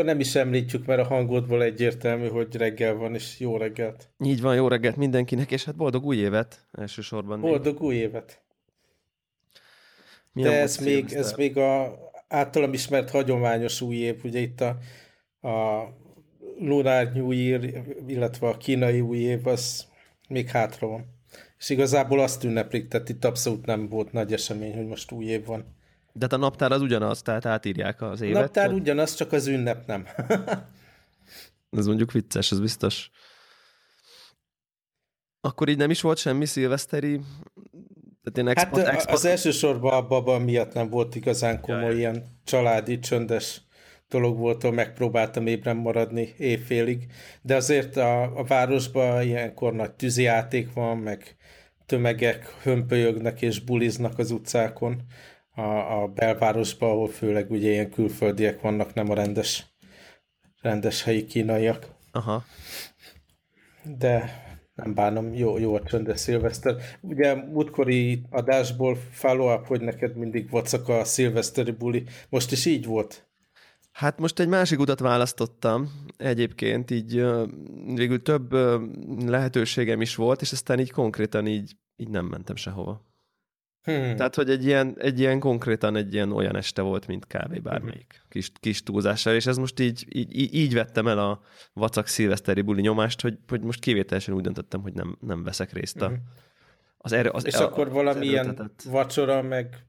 Akkor nem is említjük, mert a hangodból egyértelmű, hogy reggel van, és jó reggelt. Így van, jó reggelt mindenkinek, és hát boldog új évet elsősorban. Boldog még. új évet. Milyen De ez még, ez még a általam ismert hagyományos új év, ugye itt a, a Lunar New Year, illetve a kínai új év, az még hátra van. És igazából azt ünneplik, tehát itt abszolút nem volt nagy esemény, hogy most új év van. De hát a naptár az ugyanaz, tehát átírják az évet. Naptár tehát... ugyanaz, csak az ünnep nem. ez mondjuk vicces, ez biztos. Akkor így nem is volt semmi szilveszteri tehát én expat, hát expat... az elsősorban a baba miatt nem volt igazán komoly Jaj. ilyen családi, csöndes dolog volt, ahol megpróbáltam ébren maradni éjfélig, de azért a, a városban ilyenkor nagy tűzijáték van, meg tömegek hömpölyögnek és buliznak az utcákon a, a belvárosban, ahol főleg ugye ilyen külföldiek vannak, nem a rendes, rendes helyi kínaiak. Aha. De nem bánom, jó, jó a csöndes szilveszter. Ugye múltkori adásból follow-up, hogy neked mindig vacak a szilveszteri buli. Most is így volt? Hát most egy másik utat választottam egyébként, így végül több lehetőségem is volt, és aztán így konkrétan így, így nem mentem sehova. Hmm. Tehát, hogy egy ilyen, egy ilyen konkrétan egy ilyen olyan este volt, mint kávé bármelyik hmm. kis, kis túlzással, és ez most így, így, így vettem el a vacak szilveszteri buli nyomást, hogy, hogy most kivételesen úgy döntöttem, hogy nem, nem veszek részt a, hmm. az erő, az, És a, akkor valamilyen vacsora, meg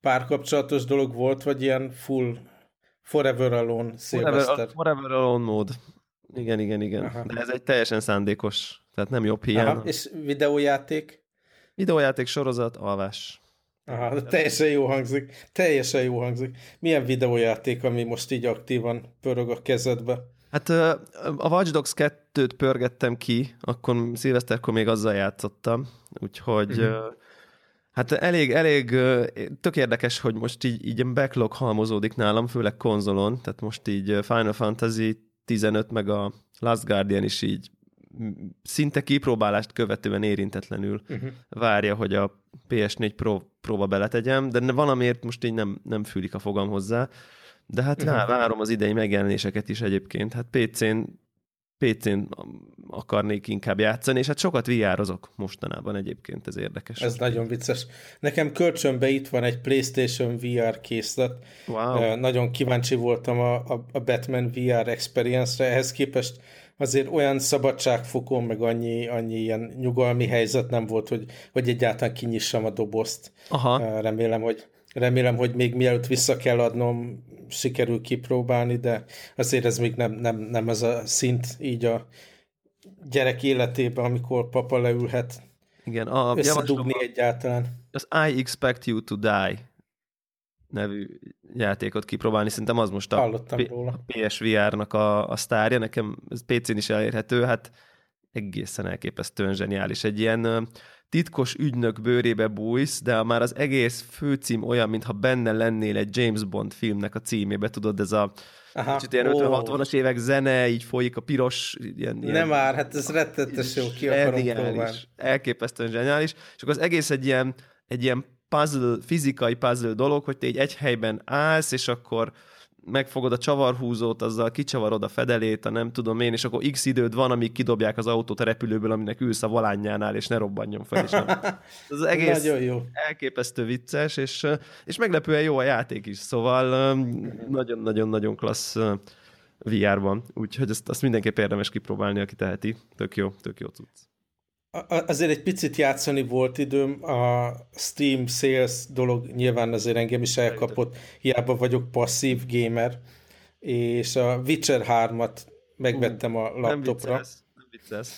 párkapcsolatos dolog volt, vagy ilyen full forever alone szilveszter? Forever, forever alone mód. Igen, igen, igen. Aha. De ez egy teljesen szándékos, tehát nem jobb hiány. Aha. És videójáték? Videójáték sorozat, alvás. Aha, teljesen jó hangzik. Teljesen jó hangzik. Milyen videójáték, ami most így aktívan pörög a kezedbe? Hát a Watch Dogs 2-t pörgettem ki, akkor szilveszterkor még azzal játszottam, úgyhogy uh-huh. hát elég, elég tök érdekes, hogy most így, így backlog halmozódik nálam, főleg konzolon, tehát most így Final Fantasy 15 meg a Last Guardian is így szinte kipróbálást követően érintetlenül uh-huh. várja, hogy a PS4 Pro, próba beletegyem, de valamiért most így nem, nem fűlik a fogam hozzá. De hát uh-huh. várom az idei megjelenéseket is egyébként. Hát PC-n PC-n akarnék inkább játszani, és hát sokat VR-ozok mostanában egyébként, ez érdekes. Ez nagyon vicces. Nekem kölcsönbe itt van egy PlayStation VR készlet. Wow. Nagyon kíváncsi voltam a, a Batman VR experience-re, ehhez képest azért olyan szabadságfokon, meg annyi, annyi ilyen nyugalmi helyzet nem volt, hogy, hogy egyáltalán kinyissam a dobozt. Aha. Remélem, hogy remélem, hogy még mielőtt vissza kell adnom, sikerül kipróbálni, de azért ez még nem, nem, nem az a szint így a gyerek életében, amikor papa leülhet Igen, a, összedugni egyáltalán. Az I expect you to die nevű játékot kipróbálni, szerintem az most a, P- a PSVR-nak a, a sztárja, nekem ez PC-n is elérhető, hát egészen elképesztően zseniális. Egy ilyen titkos ügynök bőrébe bújsz, de már az egész főcím olyan, mintha benne lennél egy James Bond filmnek a címébe, tudod, ez a Aha, kicsit ilyen 50-60-as évek zene, így folyik a piros, ilyen... ilyen Nem már, hát ez rettetes jó, ki akarom próbálni. Elképesztően zseniális, és akkor az egész egy ilyen, egy ilyen puzzle, fizikai puzzle dolog, hogy te egy egy helyben állsz, és akkor megfogod a csavarhúzót, azzal kicsavarod a fedelét, a nem tudom én, és akkor x időd van, amíg kidobják az autót a repülőből, aminek ülsz a volánjánál, és ne robbanjon fel. És nem. Ez egész Nagyon jó. elképesztő vicces, és, és meglepően jó a játék is, szóval nagyon-nagyon-nagyon klassz VR-ban, úgyhogy ezt, azt mindenképp érdemes kipróbálni, aki teheti. Tök jó, tök jó cucc azért egy picit játszani volt időm, a Steam Sales dolog nyilván azért engem is elkapott, hiába vagyok passzív gamer, és a Witcher 3-at megvettem a laptopra. Nem vicces, nem vicces.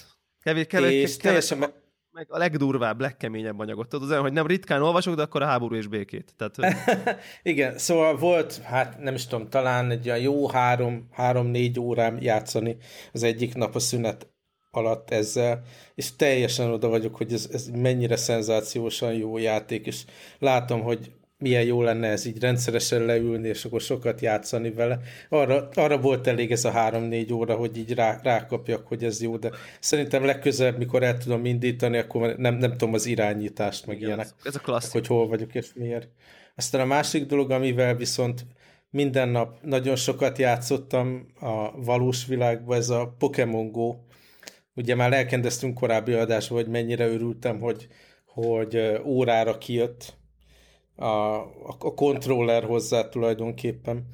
Kevés, kevés, és teljesen meg, meg a legdurvább, legkeményebb anyagot. Tudod, az hogy nem ritkán olvasok, de akkor a háború és békét. Tehát, hogy... Igen, szóval volt, hát nem is tudom, talán egy olyan jó három, három-négy órám játszani az egyik nap a szünet alatt ezzel, és teljesen oda vagyok, hogy ez, ez mennyire szenzációsan jó játék, és látom, hogy milyen jó lenne ez így rendszeresen leülni, és akkor sokat játszani vele. Arra, arra volt elég ez a három-négy óra, hogy így rá, rákapjak, hogy ez jó, de szerintem legközelebb, mikor el tudom indítani, akkor nem, nem tudom az irányítást, meg Igen, ilyenek. Ez a klasszik. Hogy hol vagyok és miért. Aztán a másik dolog, amivel viszont minden nap nagyon sokat játszottam a valós világban, ez a Pokémon Go. Ugye már elkezdtünk korábbi adásban, hogy mennyire örültem, hogy, hogy órára kijött a, a, a kontroller hozzá tulajdonképpen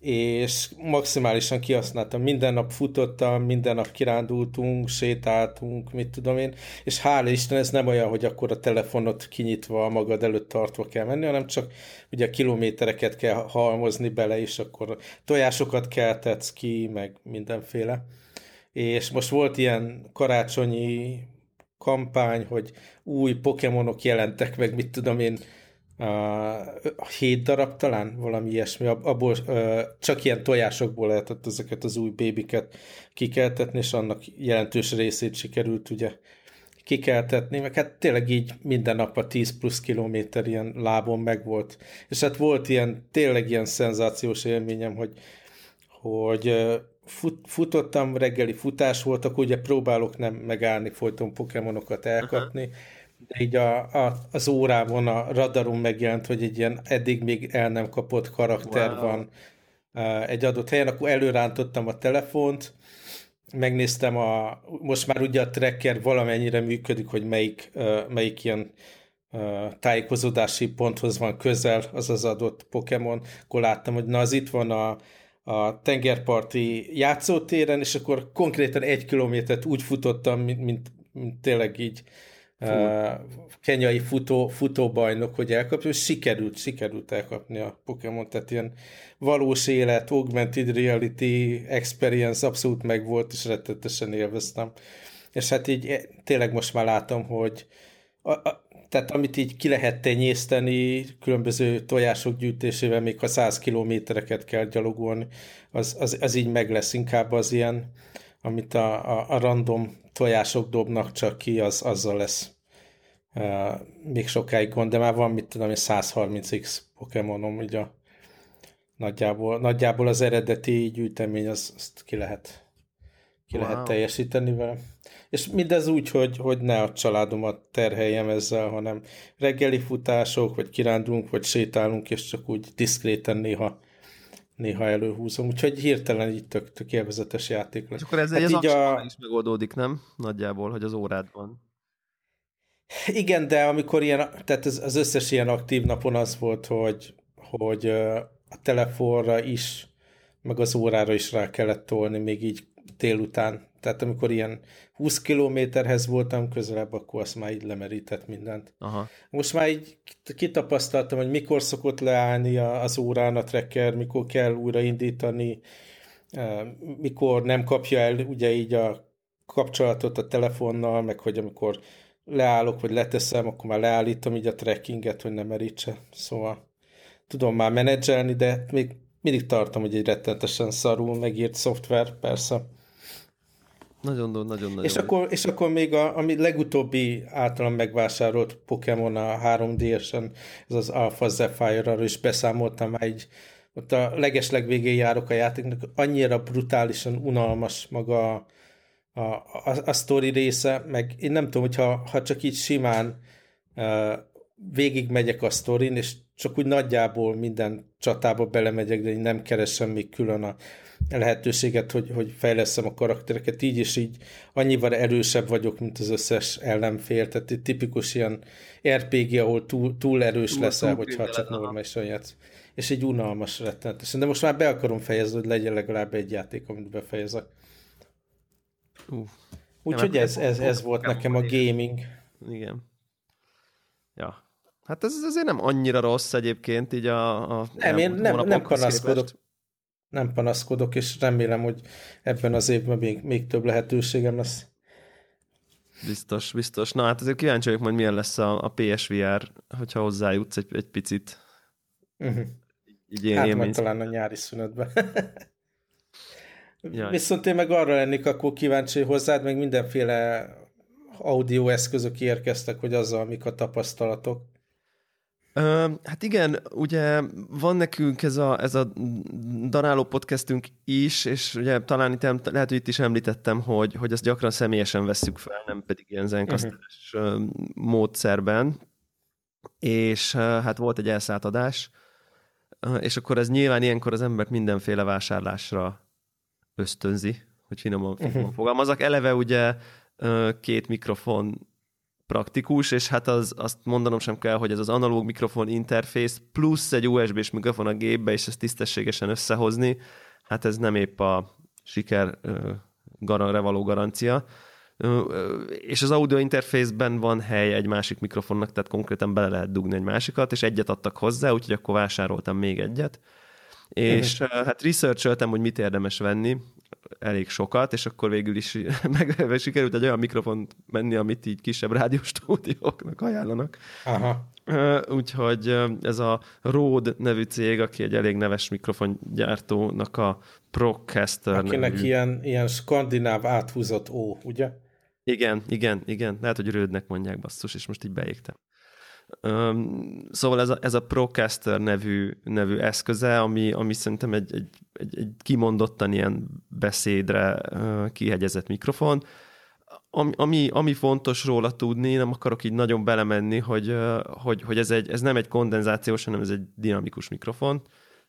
és maximálisan kihasználtam. Minden nap futottam, minden nap kirándultunk, sétáltunk, mit tudom én, és hála Isten ez nem olyan, hogy akkor a telefonot kinyitva magad előtt tartva kell menni, hanem csak ugye a kilométereket kell halmozni bele, és akkor tojásokat keltetsz ki, meg mindenféle. És most volt ilyen karácsonyi kampány, hogy új Pokémonok jelentek meg, mit tudom én, a hét darab talán, valami ilyesmi, abból csak ilyen tojásokból lehetett ezeket az új bébiket kikeltetni, és annak jelentős részét sikerült ugye kikeltetni, meg hát tényleg így minden nap a 10 plusz kilométer ilyen lábon megvolt. És hát volt ilyen, tényleg ilyen szenzációs élményem, hogy, hogy fut, futottam, reggeli futás volt, akkor ugye próbálok nem megállni, folyton pokémonokat elkapni, uh-huh de így a, a, az órában a radaron megjelent, hogy egy ilyen eddig még el nem kapott karakter wow. van egy adott helyen, akkor előrántottam a telefont, megnéztem a, most már ugye a tracker valamennyire működik, hogy melyik, melyik ilyen tájékozódási ponthoz van közel az az adott Pokémon, akkor láttam, hogy na az itt van a, a tengerparti játszótéren, és akkor konkrétan egy kilométert úgy futottam, mint, mint, mint tényleg így uh, kenyai futó, futóbajnok, hogy elkapja, és sikerült, sikerült elkapni a Pokémon, tehát ilyen valós élet, augmented reality experience abszolút megvolt, és rettetesen élveztem. És hát így eh, tényleg most már látom, hogy a, a, tehát amit így ki lehet tenyészteni különböző tojások gyűjtésével, még ha 100 kilométereket kell gyalogolni, az, az, az így meg lesz inkább az ilyen, amit a, a, a random tojások dobnak csak ki, az azzal lesz uh, még sokáig gond, de már van, mit tudom, 130x Pokémonom, így a nagyjából, nagyjából az eredeti gyűjtemény, az, azt ki lehet ki wow. lehet teljesíteni vele. És mindez úgy, hogy, hogy ne a családomat terheljem ezzel, hanem reggeli futások, vagy kirándulunk, vagy sétálunk, és csak úgy diszkréten néha néha előhúzom, úgyhogy hirtelen így tök, tök élvezetes játék lesz. És akkor ez hát egy az a... is megoldódik, nem? Nagyjából, hogy az órádban. Igen, de amikor ilyen, tehát az, az összes ilyen aktív napon az volt, hogy, hogy a telefonra is, meg az órára is rá kellett tolni, még így délután. Tehát amikor ilyen 20 kilométerhez voltam közelebb, akkor azt már így lemerített mindent. Aha. Most már így kitapasztaltam, hogy mikor szokott leállni az órán a tracker, mikor kell újraindítani, mikor nem kapja el ugye így a kapcsolatot a telefonnal, meg hogy amikor leállok, vagy leteszem, akkor már leállítom így a trackinget, hogy nem merítse. Szóval tudom már menedzselni, de még mindig tartom, hogy egy rettentesen szarul megírt szoftver, persze. Nagyon, nagyon, nagyon. És akkor, és akkor még a ami legutóbbi általam megvásárolt Pokémon a 3D-esen, ez az Alpha Zephyr, arról is beszámoltam már így, ott a legesleg végén járok a játéknak, annyira brutálisan unalmas maga a, a, a, a sztori része, meg én nem tudom, hogyha ha csak így simán uh, végig megyek a sztorin, és csak úgy nagyjából minden csatába belemegyek, de én nem keresem még külön a lehetőséget, hogy, hogy fejleszem a karaktereket, így és így annyival erősebb vagyok, mint az összes ellenfél, tehát egy tipikus ilyen RPG, ahol túl, túl erős túl, leszel, túl hogyha csak normálisan játsz. És egy unalmas rettenetesen. De most már be akarom fejezni, hogy legyen legalább egy játék, amit befejezek. Úgyhogy ez, ez, ez volt nekem a gaming. Igen. Ja. Hát ez azért nem annyira rossz egyébként, így a, a nem, én nem, nem panaszkodok. Képest nem panaszkodok, és remélem, hogy ebben az évben még, még több lehetőségem lesz. Biztos, biztos. Na hát azért kíváncsi vagyok majd milyen lesz a, a PSVR, hogyha hozzájutsz egy, egy picit. Uh-huh. Így én hát majd talán a nyári szünetben. Viszont én meg arra lennék akkor kíváncsi hozzád, meg mindenféle audio eszközök érkeztek, hogy azzal mik a tapasztalatok. Hát igen, ugye van nekünk ez a, ez a daráló podcastünk is, és ugye talán itt lehet, hogy itt is említettem, hogy, hogy ezt gyakran személyesen vesszük fel, nem pedig ilyen zenkasztás uh-huh. módszerben, és hát volt egy elszállt adás, és akkor ez nyilván ilyenkor az embert mindenféle vásárlásra ösztönzi, hogy finoman, finoman uh-huh. fogalmazok. Eleve ugye két mikrofon praktikus, és hát az, azt mondanom sem kell, hogy ez az analóg mikrofon interfész plusz egy USB-s mikrofon a gépbe, és ezt tisztességesen összehozni, hát ez nem épp a siker garanre való garancia. És az audio interfészben van hely egy másik mikrofonnak, tehát konkrétan bele lehet dugni egy másikat, és egyet adtak hozzá, úgyhogy akkor vásároltam még egyet. És hát researcholtam, hogy mit érdemes venni, elég sokat, és akkor végül is meg sikerült egy olyan mikrofont menni, amit így kisebb rádióstúdióknak ajánlanak. Aha. Úgyhogy ez a Rode nevű cég, aki egy elég neves mikrofongyártónak a Procaster Akinek nevű. ilyen, ilyen skandináv áthúzott ó, ugye? Igen, igen, igen. Lehet, hogy Rődnek mondják basszus, és most így beégtem. Szóval ez a, ez a Procaster nevű, nevű eszköze, ami, ami szerintem egy, egy, egy, egy kimondottan ilyen beszédre kihegyezett mikrofon. Ami, ami, ami fontos róla tudni, nem akarok így nagyon belemenni, hogy, hogy, hogy ez, egy, ez nem egy kondenzációs, hanem ez egy dinamikus mikrofon,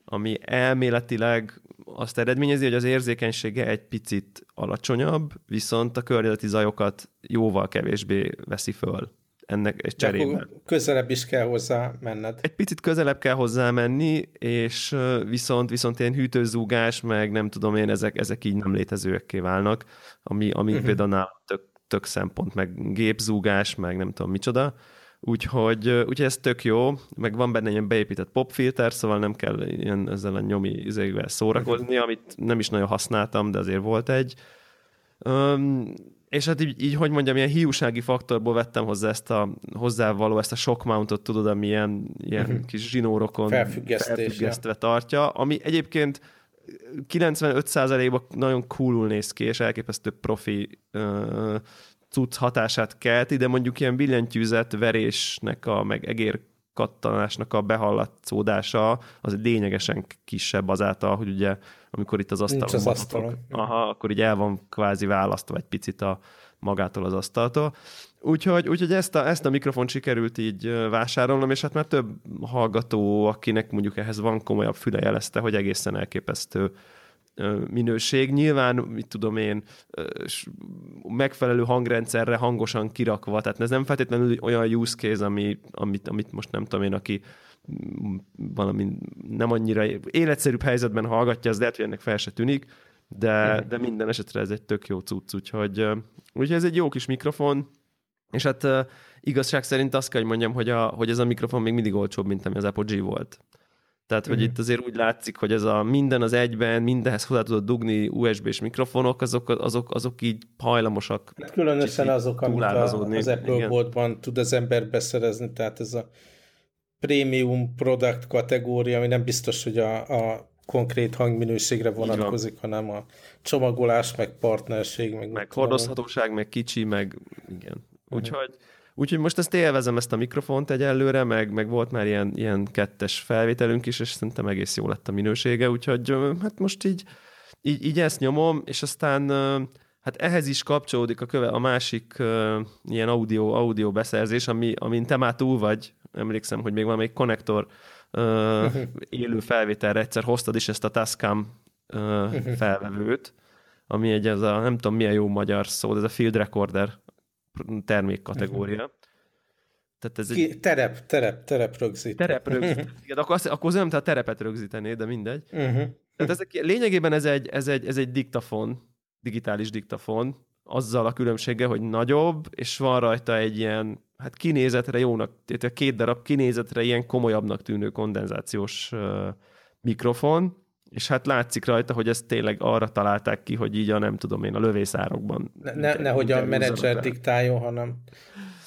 ami elméletileg azt eredményezi, hogy az érzékenysége egy picit alacsonyabb, viszont a környezeti zajokat jóval kevésbé veszi föl ennek egy cserébe. közelebb is kell hozzá menned. Egy picit közelebb kell hozzá menni, és viszont, viszont ilyen hűtőzúgás, meg nem tudom én, ezek, ezek így nem létezőekké válnak, ami, ami uh-huh. például nálam tök, tök szempont, meg gépzúgás, meg nem tudom micsoda. Úgyhogy, úgyhogy ez tök jó, meg van benne ilyen beépített popfilter, szóval nem kell ilyen ezzel a nyomi izével szórakozni, amit nem is nagyon használtam, de azért volt egy. Um, és hát így, így, hogy mondjam, ilyen hiúsági faktorból vettem hozzá ezt a hozzávaló, ezt a shock mountot, tudod, ami ilyen, ilyen uh-huh. kis zsinórokon felfüggesztve tartja, ami egyébként 95%-ban nagyon coolul néz ki, és elképesztő profi uh, cucc hatását kelti, de mondjuk ilyen billentyűzet verésnek, a, meg egér kattanásnak a behallatszódása az lényegesen kisebb azáltal, hogy ugye amikor itt az asztalon, az asztalon. Aha, akkor így el van kvázi választva egy picit a magától az asztaltól. Úgyhogy, úgyhogy ezt, a, ezt a mikrofon sikerült így vásárolnom, és hát már több hallgató, akinek mondjuk ehhez van komolyabb füle jelezte, hogy egészen elképesztő minőség. Nyilván, mit tudom én, megfelelő hangrendszerre hangosan kirakva, tehát ez nem feltétlenül olyan use case, ami, amit, amit most nem tudom én, aki valami nem annyira életszerűbb helyzetben hallgatja, az lehet, hogy ennek fel se tűnik, de, de minden esetre ez egy tök jó cucc, úgyhogy, úgyhogy ez egy jó kis mikrofon, és hát igazság szerint azt kell, hogy mondjam, hogy, a, hogy ez a mikrofon még mindig olcsóbb, mint ami az Apple G volt. Tehát, hogy itt azért úgy látszik, hogy ez a minden az egyben, mindenhez hozzá tudod dugni USB-s mikrofonok, azok, azok, azok így hajlamosak. Hát különösen azok, amit a, az Apple boltban tud az ember beszerezni, tehát ez a premium product kategória, ami nem biztos, hogy a, a konkrét hangminőségre vonatkozik, hanem a csomagolás, meg partnerség, meg... Meg hordozhatóság, meg kicsi, meg igen. Úgyhogy, uh-huh. Úgyhogy most ezt élvezem, ezt a mikrofont egyelőre, meg, meg volt már ilyen, ilyen kettes felvételünk is, és szerintem egész jó lett a minősége, úgyhogy hát most így, így, így ezt nyomom, és aztán hát ehhez is kapcsolódik a, köve, a másik uh, ilyen audio, audio beszerzés, ami, amin te már túl vagy, emlékszem, hogy még van még konnektor uh, élő felvételre egyszer hoztad is ezt a Tascam uh, felvevőt, ami egy ez a, nem tudom milyen jó magyar szó, ez a field recorder termékkategória. Tehát ez egy... Terep, terep, terep rögzít. Terep rögzít. Igen, akkor, azt, akkor az nem, tehát terepet rögzítené, de mindegy. Uh-huh. Tehát ezek, lényegében ez egy, ez, egy, ez egy diktafon, digitális diktafon, azzal a különbsége, hogy nagyobb, és van rajta egy ilyen, hát kinézetre jónak, tehát két darab kinézetre ilyen komolyabbnak tűnő kondenzációs uh, mikrofon, és hát látszik rajta, hogy ezt tényleg arra találták ki, hogy így a nem tudom én, a lövészárokban. Ne, ne, nehogy a menedzser diktáljon, hanem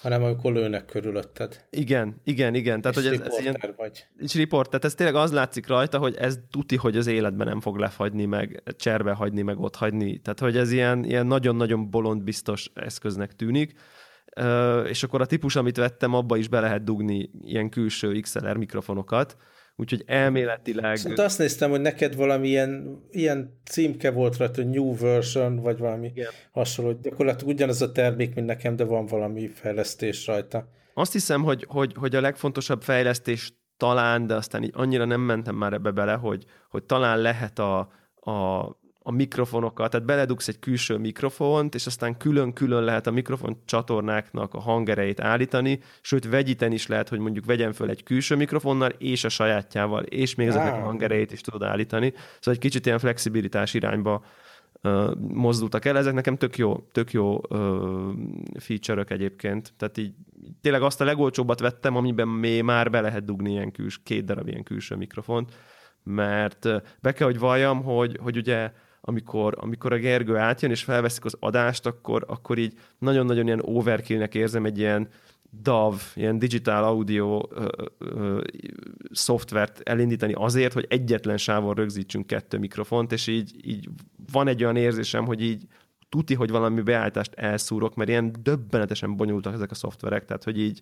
hanem amikor lőnek körülötted. Igen, igen, igen. Tehát, és hogy ez, ez ilyen, vagy. És riport, tehát ez tényleg az látszik rajta, hogy ez tuti, hogy az életben nem fog lefagyni, meg cserbe hagyni, meg ott hagyni. Tehát, hogy ez ilyen, ilyen nagyon-nagyon bolond biztos eszköznek tűnik. Uh, és akkor a típus, amit vettem, abba is be lehet dugni ilyen külső XLR mikrofonokat, Úgyhogy elméletileg... Szóval azt néztem, hogy neked valami ilyen, ilyen címke volt rajta, New Version, vagy valami Igen. hasonló. Gyakorlatilag ugyanaz a termék, mint nekem, de van valami fejlesztés rajta. Azt hiszem, hogy, hogy, hogy a legfontosabb fejlesztés talán, de aztán így annyira nem mentem már ebbe bele, hogy, hogy talán lehet a, a, a mikrofonokat, tehát beledugsz egy külső mikrofont, és aztán külön-külön lehet a mikrofon csatornáknak a hangerejét állítani, sőt vegyíteni is lehet, hogy mondjuk vegyen föl egy külső mikrofonnal, és a sajátjával, és még ezeknek a hangerejét is tudod állítani. Szóval egy kicsit ilyen flexibilitás irányba uh, mozdultak el. Ezek nekem tök jó, tök jó uh, feature-ök egyébként. Tehát így tényleg azt a legolcsóbbat vettem, amiben még már be lehet dugni ilyen küls, két darab ilyen külső mikrofont, mert be kell, hogy valljam, hogy, hogy ugye amikor, amikor a Gergő átjön és felveszik az adást, akkor, akkor így nagyon-nagyon ilyen overkillnek érzem egy ilyen DAV, ilyen digital audio ö, ö, szoftvert elindítani azért, hogy egyetlen sávon rögzítsünk kettő mikrofont, és így, így van egy olyan érzésem, hogy így tuti, hogy valami beállítást elszúrok, mert ilyen döbbenetesen bonyolultak ezek a szoftverek, tehát hogy így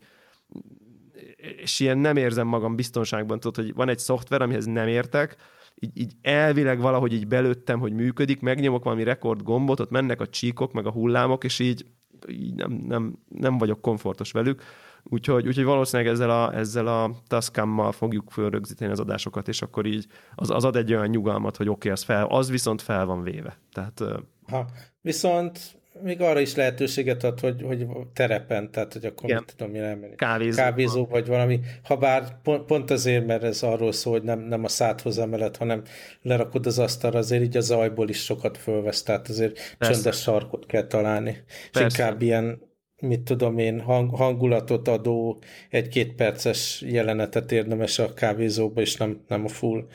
és ilyen nem érzem magam biztonságban, tudod, hogy van egy szoftver, amihez nem értek, így, így elvileg valahogy így belőttem, hogy működik, megnyomok valami rekord gombot, ott mennek a csíkok, meg a hullámok, és így, így nem, nem, nem vagyok komfortos velük. Úgyhogy, úgyhogy valószínűleg ezzel a, ezzel a Tascammal fogjuk fölrögzíteni az adásokat, és akkor így az, az ad egy olyan nyugalmat, hogy oké, okay, az, fel, az viszont fel van véve. Tehát, ha, viszont még arra is lehetőséget ad, hogy, hogy terepen, tehát hogy akkor Igen. mit tudom én elmenni. Kávézó. Kávézó vagy valami, ha bár pont, pont azért, mert ez arról szól, hogy nem, nem a szádhoz emelet, hanem lerakod az asztalra, azért így a zajból is sokat fölvesz, tehát azért Persze. csöndes sarkot kell találni. Persze. És inkább ilyen mit tudom én, hang, hangulatot adó egy-két perces jelenetet érdemes a kávézóba, és nem, nem a full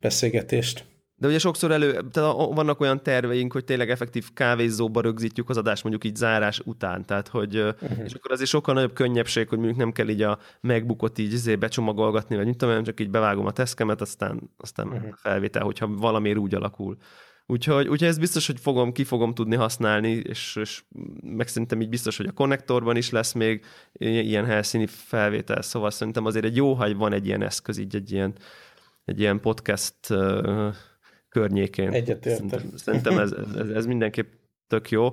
beszélgetést. De ugye sokszor elő, tehát vannak olyan terveink, hogy tényleg effektív kávézóba rögzítjük az adást mondjuk így zárás után, tehát hogy, uh-huh. és akkor azért sokkal nagyobb könnyebbség, hogy mondjuk nem kell így a megbukott így izé becsomagolgatni, vagy mit tudom, csak így bevágom a teszkemet, aztán, aztán uh-huh. felvétel, hogyha valamiért úgy alakul. Úgyhogy, úgyhogy ez biztos, hogy fogom, ki fogom tudni használni, és, és meg szerintem így biztos, hogy a konnektorban is lesz még ilyen helyszíni felvétel, szóval szerintem azért egy jó, ha van egy ilyen eszköz, így egy ilyen, egy ilyen podcast környékén. Egyetértek. Szerintem, ez, ez, ez mindenképp tök jó.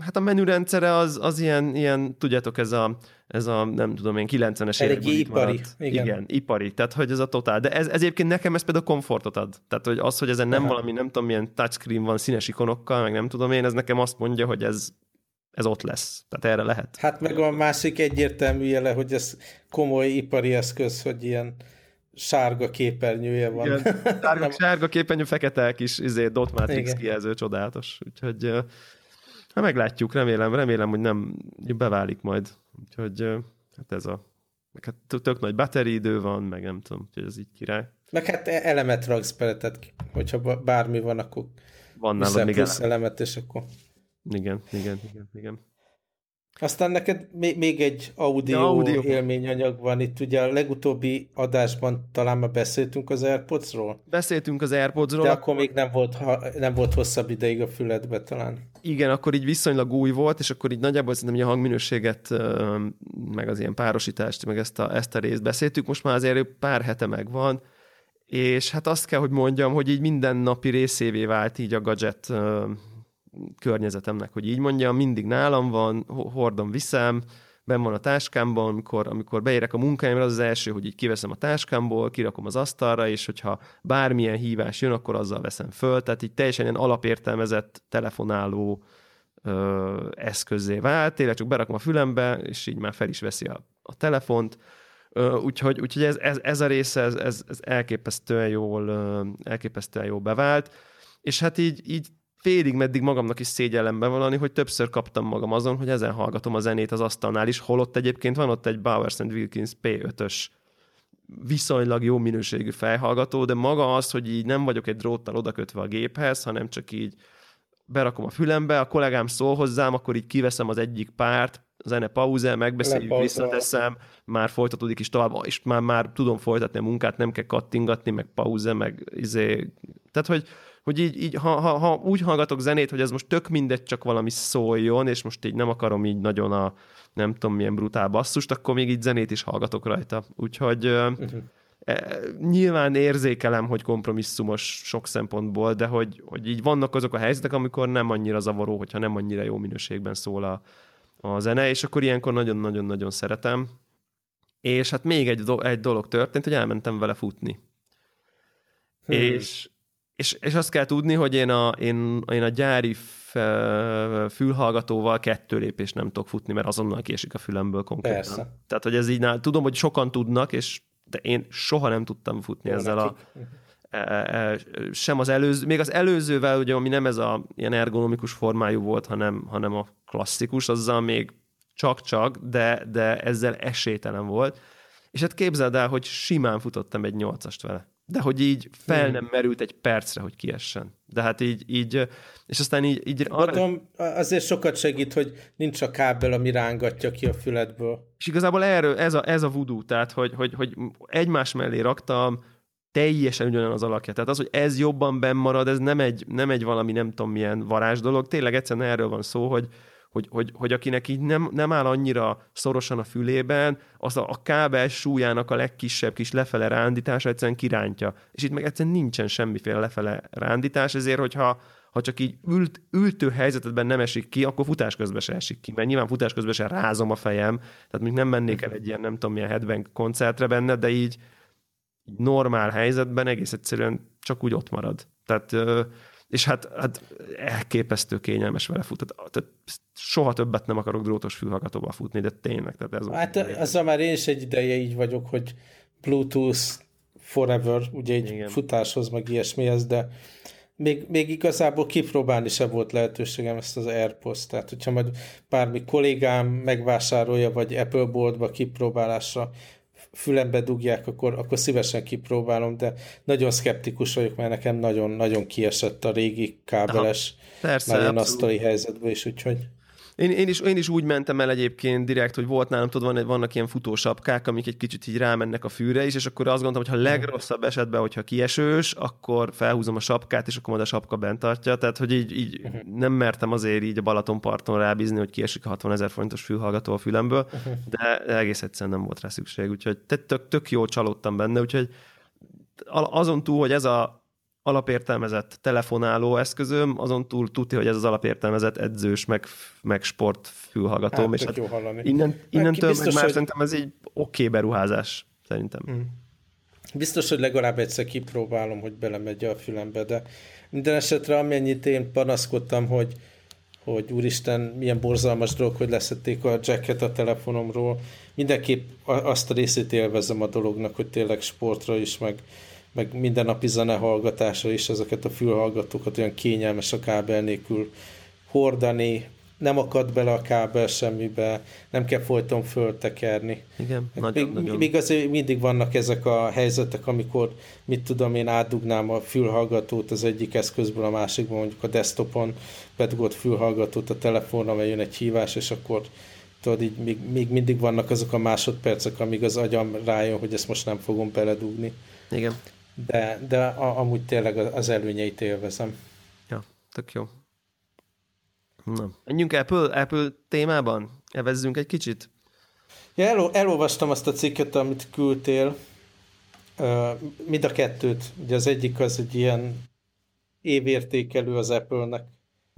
Hát a menürendszere az, az ilyen, ilyen, tudjátok, ez a, ez a nem tudom én, 90-es években ipari. Igen. igen. ipari. Tehát, hogy ez a totál. De ez, ez egyébként nekem ez például komfortot ad. Tehát, hogy az, hogy ezen nem Aha. valami, nem tudom, milyen touchscreen van színes ikonokkal, meg nem tudom én, ez nekem azt mondja, hogy ez, ez ott lesz. Tehát erre lehet. Hát meg a másik egyértelmű jele, hogy ez komoly ipari eszköz, hogy ilyen sárga képernyője van. Igen, sárga, sárga képernyő, fekete kis izé, dot matrix Igen. kijelző, csodálatos. Úgyhogy hát meglátjuk, remélem, remélem, hogy nem beválik majd. Úgyhogy hát ez a meg hát tök nagy batteriidő van, meg nem tudom, hogy ez így király. Meg hát e- elemet raksz bele, tehát hogyha bármi van, akkor van nálad még elemet. elemet, és akkor... Igen, igen, igen, igen. Aztán neked még egy audio, audio élményanyag van. Itt ugye a legutóbbi adásban talán már beszéltünk az Airpodsról. Beszéltünk az Airpodsról. De akkor még nem volt, nem volt hosszabb ideig a füledbe talán. Igen, akkor így viszonylag új volt, és akkor így nagyjából szerintem a hangminőséget, meg az ilyen párosítást, meg ezt a, ezt a részt beszéltük. Most már azért pár hete megvan, és hát azt kell, hogy mondjam, hogy így minden napi részévé vált így a gadget környezetemnek, hogy így mondjam, mindig nálam van, hordom, viszem, ben van a táskámban, amikor, amikor beérek a munkáimra, az az első, hogy így kiveszem a táskámból, kirakom az asztalra, és hogyha bármilyen hívás jön, akkor azzal veszem föl. Tehát így teljesen ilyen alapértelmezett telefonáló ö, eszközé vált. Tényleg csak berakom a fülembe, és így már fel is veszi a, a telefont. Ö, úgyhogy, úgyhogy ez, ez, ez a része, ez, ez, ez elképesztően jól, elképesztően jól bevált. És hát így, így félig meddig magamnak is szégyellem bevallani, hogy többször kaptam magam azon, hogy ezen hallgatom a zenét az asztalnál is, holott egyébként van ott egy Bowers and Wilkins P5-ös viszonylag jó minőségű fejhallgató, de maga az, hogy így nem vagyok egy dróttal odakötve a géphez, hanem csak így berakom a fülembe, a kollégám szól hozzám, akkor így kiveszem az egyik párt, zene pauze, megbeszéljük, visszateszem, már folytatódik is tovább, és már, már tudom folytatni a munkát, nem kell kattingatni, meg pauze, meg izé. Tehát, hogy hogy így, így ha, ha, ha úgy hallgatok zenét, hogy ez most tök mindegy, csak valami szóljon, és most így nem akarom így nagyon a nem tudom milyen brutál basszust, akkor még így zenét is hallgatok rajta. Úgyhogy uh-huh. e, nyilván érzékelem, hogy kompromisszumos sok szempontból, de hogy, hogy így vannak azok a helyzetek, amikor nem annyira zavaró, hogyha nem annyira jó minőségben szól a, a zene, és akkor ilyenkor nagyon-nagyon-nagyon szeretem. és hát még egy, do- egy dolog történt, hogy elmentem vele futni. Hmm. És, és, és azt kell tudni, hogy én a, én, én a gyári fülhallgatóval kettő lépés nem tudok futni, mert azonnal késik a fülemből konkrétan. Persze. Tehát, hogy ez így, tudom, hogy sokan tudnak, és de én soha nem tudtam futni Jó ezzel nekik. a e, e, sem az előző, még az előzővel, ugye, ami nem ez a ilyen ergonomikus formájú volt, hanem, hanem a klasszikus, azzal még csak-csak, de, de ezzel esélytelen volt. És hát képzeld el, hogy simán futottam egy nyolcast vele. De hogy így fel nem merült egy percre, hogy kiessen. De hát így, így és aztán így... így arra... Mondom, azért sokat segít, hogy nincs a kábel, ami rángatja ki a füledből. És igazából erről, ez a, ez a voodoo, tehát hogy, hogy, hogy egymás mellé raktam teljesen ugyanaz az alakja. Tehát az, hogy ez jobban benn marad, ez nem egy, nem egy valami nem tudom milyen varázs dolog. Tényleg egyszerűen erről van szó, hogy, hogy, hogy, hogy akinek így nem, nem áll annyira szorosan a fülében, az a, a kábel súlyának a legkisebb kis lefele rándítása egyszerűen kirántja. És itt meg egyszerűen nincsen semmiféle lefele rándítás, ezért, hogyha ha csak így ült, ültő helyzetben nem esik ki, akkor futás közben se esik ki, mert nyilván futás közben se rázom a fejem, tehát még nem mennék el egy ilyen, nem tudom, milyen headbang koncertre benne, de így, normál helyzetben egész egyszerűen csak úgy ott marad. Tehát és hát, hát elképesztő kényelmes vele fut. Tehát, tehát soha többet nem akarok drótos fülhallgatóval futni, de tényleg. Tehát ez hát azzal már én is egy ideje így vagyok, hogy Bluetooth forever, ugye egy Igen. futáshoz, meg ilyesmihez, de még, még igazából kipróbálni sem volt lehetőségem ezt az AirPods, tehát hogyha majd bármi kollégám megvásárolja, vagy Apple boltba kipróbálásra fülembe dugják, akkor, akkor szívesen kipróbálom, de nagyon szkeptikus vagyok, mert nekem nagyon-nagyon kiesett a régi kábeles, Aha, persze, már ilyen asztali helyzetből is, úgyhogy... Én, én, is, én is úgy mentem el egyébként direkt, hogy volt nálam, tudod, van, vannak ilyen futósapkák, amik egy kicsit így rámennek a fűre is, és akkor azt gondoltam, hogy ha legrosszabb esetben, hogyha kiesős, akkor felhúzom a sapkát, és akkor majd a sapka bent tartja. Tehát, hogy így, így uh-huh. nem mertem azért így a Balatonparton rábízni, hogy kiesik a 60 ezer forintos fülhallgató a fülemből, uh-huh. de egész egyszerűen nem volt rá szükség. Úgyhogy tök, tök jól csalódtam benne, úgyhogy azon túl, hogy ez a alapértelmezett telefonáló eszközöm, azon túl tudja, hogy ez az alapértelmezett edzős, meg, meg sport fülhallgatóm. Hát, és hát innen, innentől biztos, meg már hogy... szerintem ez egy oké okay beruházás, szerintem. Hmm. Biztos, hogy legalább egyszer kipróbálom, hogy belemegy a fülembe, de minden esetre amennyit én panaszkodtam, hogy, hogy úristen, milyen borzalmas dolog, hogy leszették a jacket a telefonomról. Mindenképp azt a részét élvezem a dolognak, hogy tényleg sportra is, meg, meg mindennapi hallgatása is ezeket a fülhallgatókat olyan kényelmes a kábel nélkül hordani, nem akad bele a kábel semmibe, nem kell folyton föltekerni. Igen, hát nagyon, még, nagyon. még azért mindig vannak ezek a helyzetek, amikor, mit tudom én, átdugnám a fülhallgatót az egyik eszközből a másikból, mondjuk a desktopon bedugott fülhallgatót a telefonra, mert jön egy hívás, és akkor tudod, így még, még mindig vannak azok a másodpercek, amíg az agyam rájön, hogy ezt most nem fogom beledugni. Igen de, de a, amúgy tényleg az előnyeit élvezem. Ja, tök jó. Na, menjünk Apple, Apple témában? Evezzünk egy kicsit? Ja, el, elolvastam azt a cikket, amit küldtél. Uh, mind a kettőt. Ugye az egyik az egy ilyen évértékelő az Apple-nek.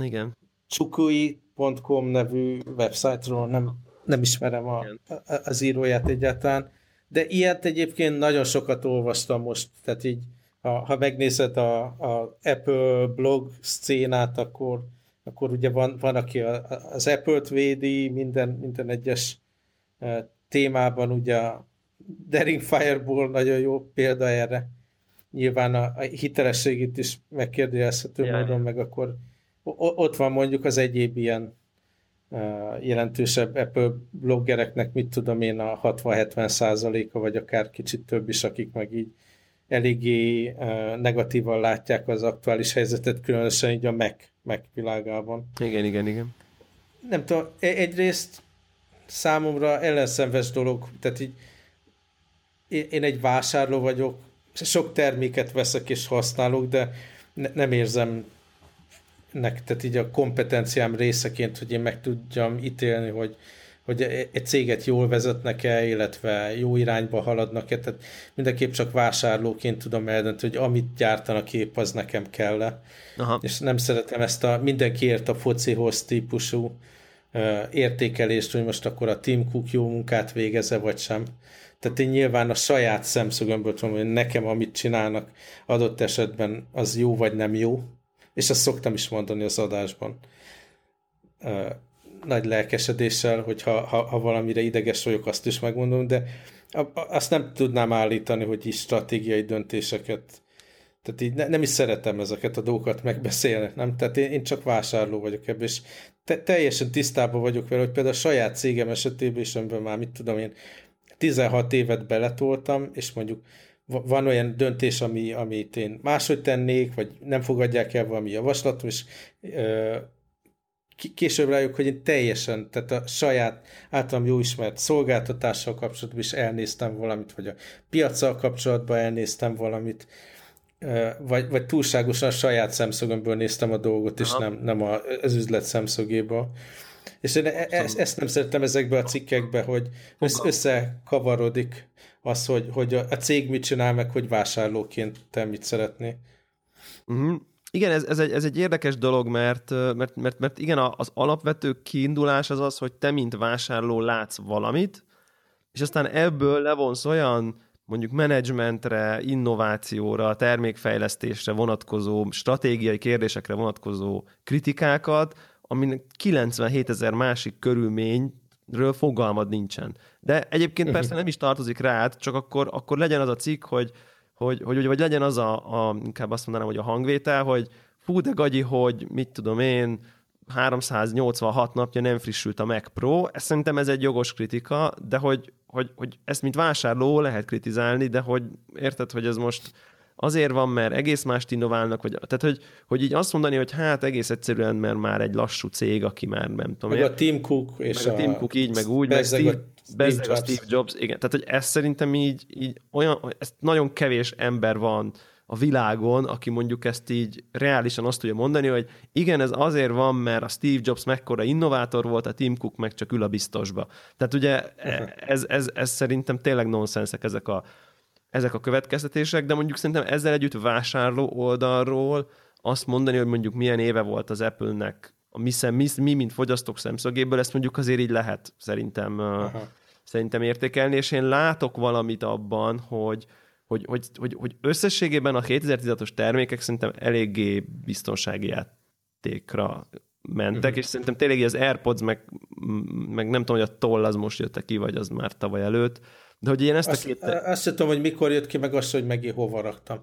Igen. Csukui.com nevű website-ról nem, nem ismerem a, a, az íróját egyáltalán. De ilyet egyébként nagyon sokat olvastam most, tehát így, ha, ha megnézed a, a Apple blog szcénát, akkor, akkor ugye van, van aki az Apple-t védi minden, minden egyes e, témában, ugye a Daring Fireball nagyon jó példa erre. Nyilván a, a hitelességét is megkérdőjelezhető módon, meg akkor ott van mondjuk az egyéb ilyen jelentősebb Apple bloggereknek, mit tudom én, a 60-70 százaléka, vagy akár kicsit több is, akik meg így eléggé negatívan látják az aktuális helyzetet, különösen így a Mac, Mac világában. Igen, igen, igen. Nem tudom, e-, egyrészt számomra ellenszenves dolog, tehát így én egy vásárló vagyok, sok terméket veszek és használok, de ne, nem érzem nek, tehát így a kompetenciám részeként, hogy én meg tudjam ítélni, hogy, hogy egy céget jól vezetnek-e, illetve jó irányba haladnak-e, tehát mindenképp csak vásárlóként tudom eldönteni, hogy amit gyártanak épp, az nekem kell -e. Aha. És nem szeretem ezt a mindenkiért a focihoz típusú értékelést, hogy most akkor a Tim Cook jó munkát végeze, vagy sem. Tehát én nyilván a saját szemszögömből tudom, hogy nekem amit csinálnak adott esetben az jó vagy nem jó, és azt szoktam is mondani az adásban. Nagy lelkesedéssel, hogy ha, ha, ha valamire ideges vagyok, azt is megmondom, de azt nem tudnám állítani, hogy is stratégiai döntéseket tehát így ne, nem is szeretem ezeket a dolgokat megbeszélni, nem? Tehát én, én csak vásárló vagyok ebből, és te, teljesen tisztában vagyok vele, hogy például a saját cégem esetében is, amiben már mit tudom én, 16 évet beletoltam, és mondjuk van olyan döntés, ami, amit én máshogy tennék, vagy nem fogadják el valami javaslatot, és ö, később rájuk, hogy én teljesen, tehát a saját általam jó ismert szolgáltatással kapcsolatban is elnéztem valamit, vagy a piacsal kapcsolatban elnéztem valamit, vagy, vagy túlságosan a saját szemszögömből néztem a dolgot, és nem, nem a, az üzlet szemszögéből. És én e, e, ezt, nem szeretem ezekbe a cikkekbe, hogy összekavarodik az, hogy, hogy a cég mit csinál, meg hogy vásárlóként te mit szeretné. Uh-huh. Igen, ez, ez, egy, ez egy érdekes dolog, mert, mert, mert, mert igen, az alapvető kiindulás az az, hogy te, mint vásárló látsz valamit, és aztán ebből levonsz olyan mondjuk menedzsmentre, innovációra, termékfejlesztésre vonatkozó, stratégiai kérdésekre vonatkozó kritikákat, aminek 97 ezer másik körülményről fogalmad nincsen. De egyébként persze nem is tartozik rád, csak akkor, akkor legyen az a cikk, hogy, hogy, hogy, vagy legyen az a, a, inkább azt mondanám, hogy a hangvétel, hogy fú, de gagyi, hogy mit tudom én, 386 napja nem frissült a Mac Pro. Ezt szerintem ez egy jogos kritika, de hogy, hogy, hogy ezt mint vásárló lehet kritizálni, de hogy érted, hogy ez most azért van, mert egész mást innoválnak, vagy, tehát hogy, hogy így azt mondani, hogy hát egész egyszerűen, mert már egy lassú cég, aki már nem tudom. Meg a Tim Cook és meg a, a Tim Cook így, meg úgy, meg Steve, Steve, Steve, Jobs. Steve Jobs, igen. Tehát, hogy ez szerintem így, így olyan, ezt nagyon kevés ember van, a világon, aki mondjuk ezt így reálisan azt tudja mondani, hogy igen, ez azért van, mert a Steve Jobs mekkora innovátor volt, a Tim Cook meg csak ül a biztosba. Tehát ugye e, ez, ez, ez szerintem tényleg nonsenszek ezek a, ezek a következtetések, de mondjuk szerintem ezzel együtt vásárló oldalról azt mondani, hogy mondjuk milyen éve volt az Apple-nek, mi, szem, mi, mi, mint fogyasztók szemszögéből, ezt mondjuk azért így lehet szerintem, Aha. szerintem értékelni, és én látok valamit abban, hogy, hogy, hogy, hogy, hogy összességében a 2016-os termékek szerintem eléggé biztonsági játékra mentek, uh-huh. és szerintem tényleg az AirPods, meg, meg nem tudom, hogy a toll az most jött ki, vagy az már tavaly előtt, de hogy én ezt azt, a két... Azt tudom, hogy mikor jött ki, meg azt, hogy megint hova raktam.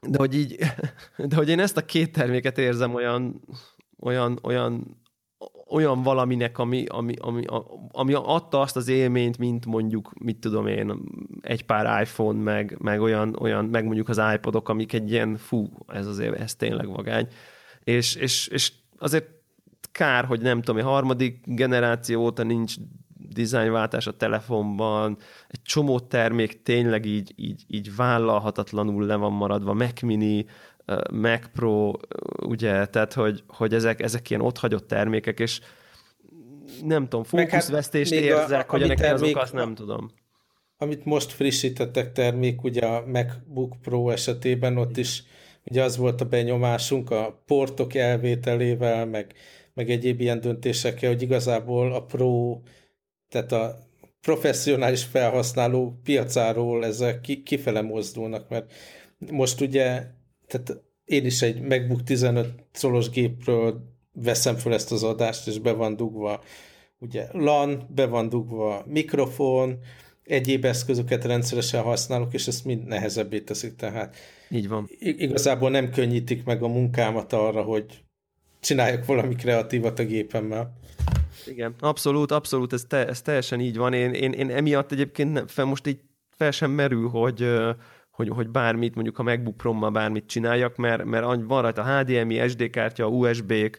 De hogy így, de hogy én ezt a két terméket érzem olyan, olyan, olyan olyan valaminek, ami, ami, ami, ami adta azt az élményt, mint mondjuk, mit tudom én, egy pár iPhone, meg, meg olyan, olyan, meg mondjuk az iPodok, amik egy ilyen, fú, ez azért, ez tényleg vagány. És, és, és azért kár, hogy nem tudom, a harmadik generáció óta nincs dizájnváltás a telefonban, egy csomó termék tényleg így, így, így vállalhatatlanul le van maradva, Mac Mini, Mac Pro, ugye, tehát hogy, hogy ezek, ezek ilyen otthagyott termékek, és nem tudom, hát fókuszvesztést hát érzek, a, hogy ennek termék, azok, azt nem tudom. Amit most frissítettek termék, ugye a MacBook Pro esetében ott is ugye az volt a benyomásunk a portok elvételével, meg, meg egyéb ilyen döntésekkel, hogy igazából a Pro, tehát a professzionális felhasználó piacáról ezek kifele mozdulnak, mert most ugye tehát én is egy MacBook 15 szolos gépről veszem fel ezt az adást, és be van dugva ugye LAN, be van dugva mikrofon, egyéb eszközöket rendszeresen használok, és ezt mind nehezebbé teszik, tehát így van. Igazából nem könnyítik meg a munkámat arra, hogy csináljak valami kreatívat a gépemmel. Igen, abszolút, abszolút, ez, te, ez teljesen így van. Én, én, én emiatt egyébként nem, fel, most így fel sem merül, hogy, hogy, hogy bármit, mondjuk a MacBook pro bármit csináljak, mert, mert van rajta HDMI, SD kártya, USB-k,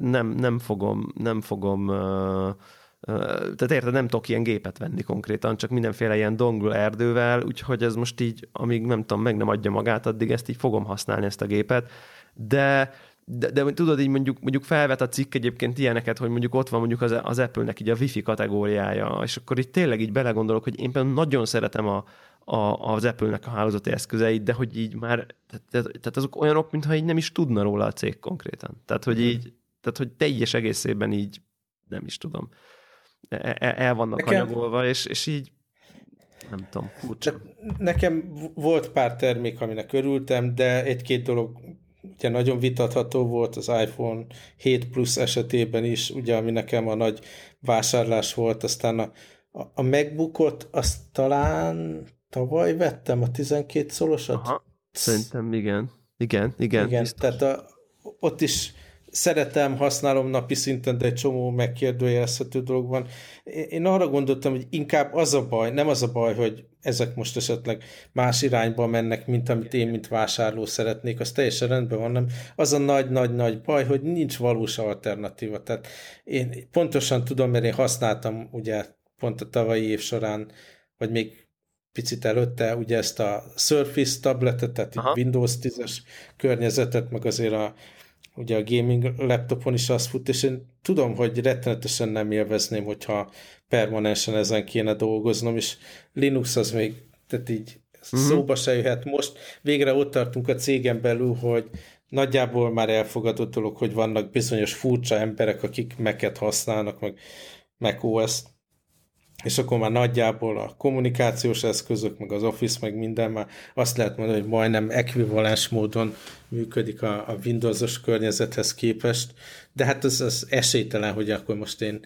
nem, nem fogom, nem fogom tehát érted, nem tudok ilyen gépet venni konkrétan, csak mindenféle ilyen dongle erdővel, úgyhogy ez most így, amíg nem tudom, meg nem adja magát, addig ezt így fogom használni, ezt a gépet. De, de, de tudod, így mondjuk, mondjuk felvet a cikk egyébként ilyeneket, hogy mondjuk ott van mondjuk az, az Apple-nek így a Wi-Fi kategóriája, és akkor itt tényleg így belegondolok, hogy én például nagyon szeretem a, a, az Apple-nek a hálózati eszközeit, de hogy így már, tehát, tehát azok olyanok, mintha így nem is tudna róla a cég konkrétan. Tehát, hogy így, tehát hogy teljes egészében így, nem is tudom, el, e, el vannak Nekem... anyagolva, és, és így nem tudom, furcsa. Nekem volt pár termék, aminek örültem, de egy-két dolog ugye nagyon vitatható volt az iPhone 7 Plus esetében is, ugye ami nekem a nagy vásárlás volt, aztán a, a MacBookot azt talán tavaly vettem, a 12 szolosat. Aha, szerintem igen. Igen, igen. Igen, biztos. tehát a, ott is szeretem, használom napi szinten, de egy csomó megkérdőjelezhető dolog van. Én arra gondoltam, hogy inkább az a baj, nem az a baj, hogy ezek most esetleg más irányba mennek, mint amit én, mint vásárló szeretnék, az teljesen rendben van, nem az a nagy-nagy-nagy baj, hogy nincs valós alternatíva. Tehát én pontosan tudom, mert én használtam ugye pont a tavalyi év során, vagy még picit előtte ugye ezt a Surface tabletet, tehát Windows 10-es környezetet, meg azért a ugye a gaming laptopon is az fut, és én tudom, hogy rettenetesen nem élvezném, hogyha permanensen ezen kéne dolgoznom, és Linux az még, tehát így uh-huh. szóba se jöhet. Most végre ott tartunk a cégen belül, hogy nagyjából már elfogadott dolog, hogy vannak bizonyos furcsa emberek, akik meket használnak, meg macOS-t, és akkor már nagyjából a kommunikációs eszközök, meg az Office, meg minden már azt lehet mondani, hogy majdnem ekvivalens módon működik a, a Windows-os környezethez képest, de hát az, az esélytelen, hogy akkor most én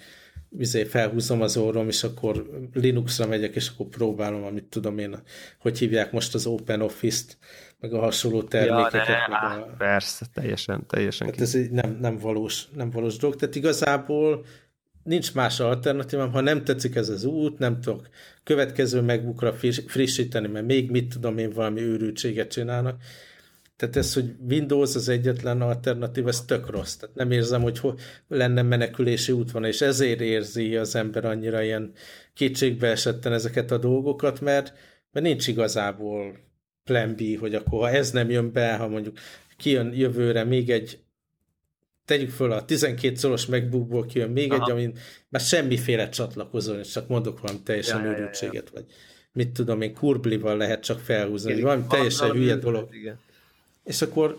vizé felhúzom az orrom, és akkor Linuxra megyek, és akkor próbálom, amit tudom én, hogy hívják most az Open Office-t, meg a hasonló termékeket. Ja, ne, meg a... Persze, teljesen, teljesen. Hát ez nem, nem, valós, nem valós dolog. Tehát igazából nincs más alternatívám, ha nem tetszik ez az út, nem tudok következő megbukra frissíteni, mert még mit tudom én, valami őrültséget csinálnak. Tehát ez, hogy Windows az egyetlen alternatív, ez tök rossz. Tehát nem érzem, hogy lenne menekülési út van, és ezért érzi az ember annyira ilyen kétségbe esetten ezeket a dolgokat, mert, mert nincs igazából plan B, hogy akkor ha ez nem jön be, ha mondjuk kijön jövőre még egy tegyük föl a 12 szoros MacBookból kijön még Aha. egy, amin már semmiféle csatlakozó, és csak mondok valami teljesen ja, őrültséget, ja, ja. vagy mit tudom én, kurblival lehet csak felhúzni, igen, valami teljesen hülye dolog. Igen. És akkor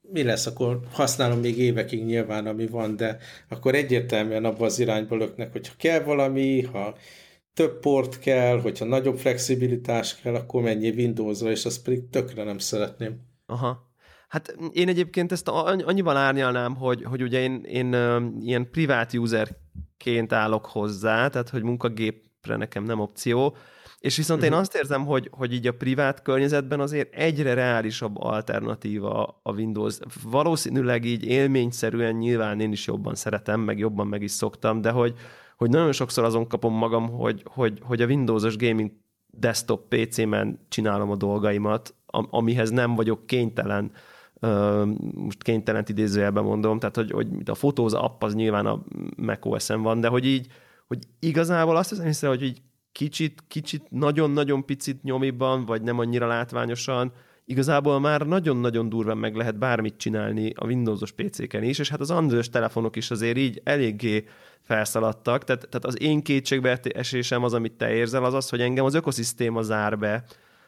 mi lesz, akkor használom még évekig nyilván, ami van, de akkor egyértelműen abban az irányba löknek, hogyha kell valami, ha több port kell, hogyha nagyobb flexibilitás kell, akkor mennyi Windows-ra, és azt pedig tökre nem szeretném. Aha. Hát én egyébként ezt annyiban árnyalnám, hogy, hogy ugye én, én ilyen privát userként állok hozzá, tehát hogy munkagépre nekem nem opció, és viszont uh-huh. én mhm. azt érzem, hogy, hogy így a privát környezetben azért egyre reálisabb alternatíva a Windows. Valószínűleg így élményszerűen nyilván én is jobban szeretem, meg jobban meg is szoktam, de hogy, hogy nagyon sokszor azon kapom magam, hogy, hogy, hogy a Windows-os gaming desktop PC-men csinálom a dolgaimat, amihez nem vagyok kénytelen most kénytelent idézőjelben mondom, tehát hogy, hogy a fotóz app az nyilván a macOS-en van, de hogy így, hogy igazából azt hiszem, hogy így kicsit, kicsit, nagyon-nagyon picit nyomiban, vagy nem annyira látványosan, igazából már nagyon-nagyon durván meg lehet bármit csinálni a Windows-os PC-ken is, és hát az android telefonok is azért így eléggé felszaladtak, tehát, tehát az én kétségbe esésem az, amit te érzel, az az, hogy engem az ökoszisztéma zár be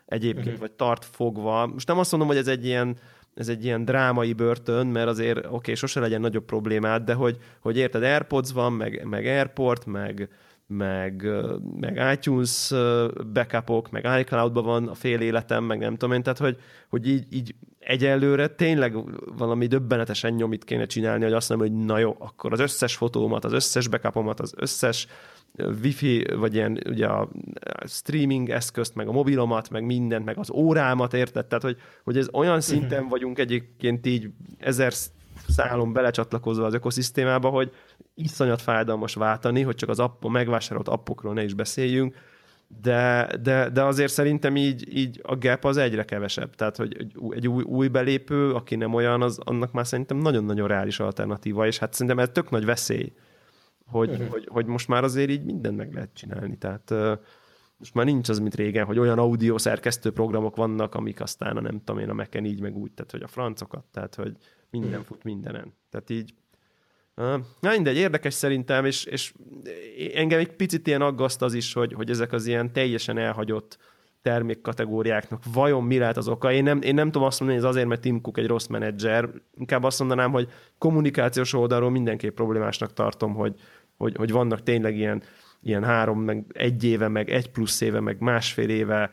egyébként, uh-huh. vagy tart fogva. Most nem azt mondom, hogy ez egy ilyen ez egy ilyen drámai börtön, mert azért oké, okay, sose legyen nagyobb problémád, de hogy, hogy érted, Airpods van, meg, meg Airport, meg, meg, meg iTunes backupok, meg iCloud-ban van a fél életem, meg nem tudom én, tehát hogy, hogy így, így egyelőre tényleg valami döbbenetesen nyomit kéne csinálni, hogy azt mondom, hogy na jó, akkor az összes fotómat, az összes backupomat, az összes wifi, vagy ilyen ugye a streaming eszközt, meg a mobilomat, meg mindent, meg az órámat, érted? Tehát, hogy, hogy ez olyan szinten mhm. vagyunk egyébként így ezer szálon belecsatlakozva az ökoszisztémába, hogy iszonyat fájdalmas váltani, hogy csak az app, a megvásárolt appokról ne is beszéljünk, de, de, de azért szerintem így, így a gap az egyre kevesebb. Tehát, hogy egy új, új belépő, aki nem olyan, az, annak már szerintem nagyon-nagyon reális alternatíva, és hát szerintem ez tök nagy veszély, hogy, uh-huh. hogy, hogy most már azért így mindent meg lehet csinálni. Tehát most már nincs az, mint régen, hogy olyan audio szerkesztő programok vannak, amik aztán a nem tudom én a meken így meg úgy, tehát hogy a francokat, tehát hogy minden uh-huh. fut mindenen. Tehát így na mindegy, érdekes szerintem, és, és engem egy picit ilyen aggaszt az is, hogy, hogy ezek az ilyen teljesen elhagyott termékkategóriáknak vajon mi lehet az oka. Én nem, én nem tudom azt mondani, hogy ez azért, mert Tim Cook egy rossz menedzser, inkább azt mondanám, hogy kommunikációs oldalról mindenképp problémásnak tartom, hogy, hogy, hogy vannak tényleg ilyen, ilyen három, meg egy éve, meg egy plusz éve, meg másfél éve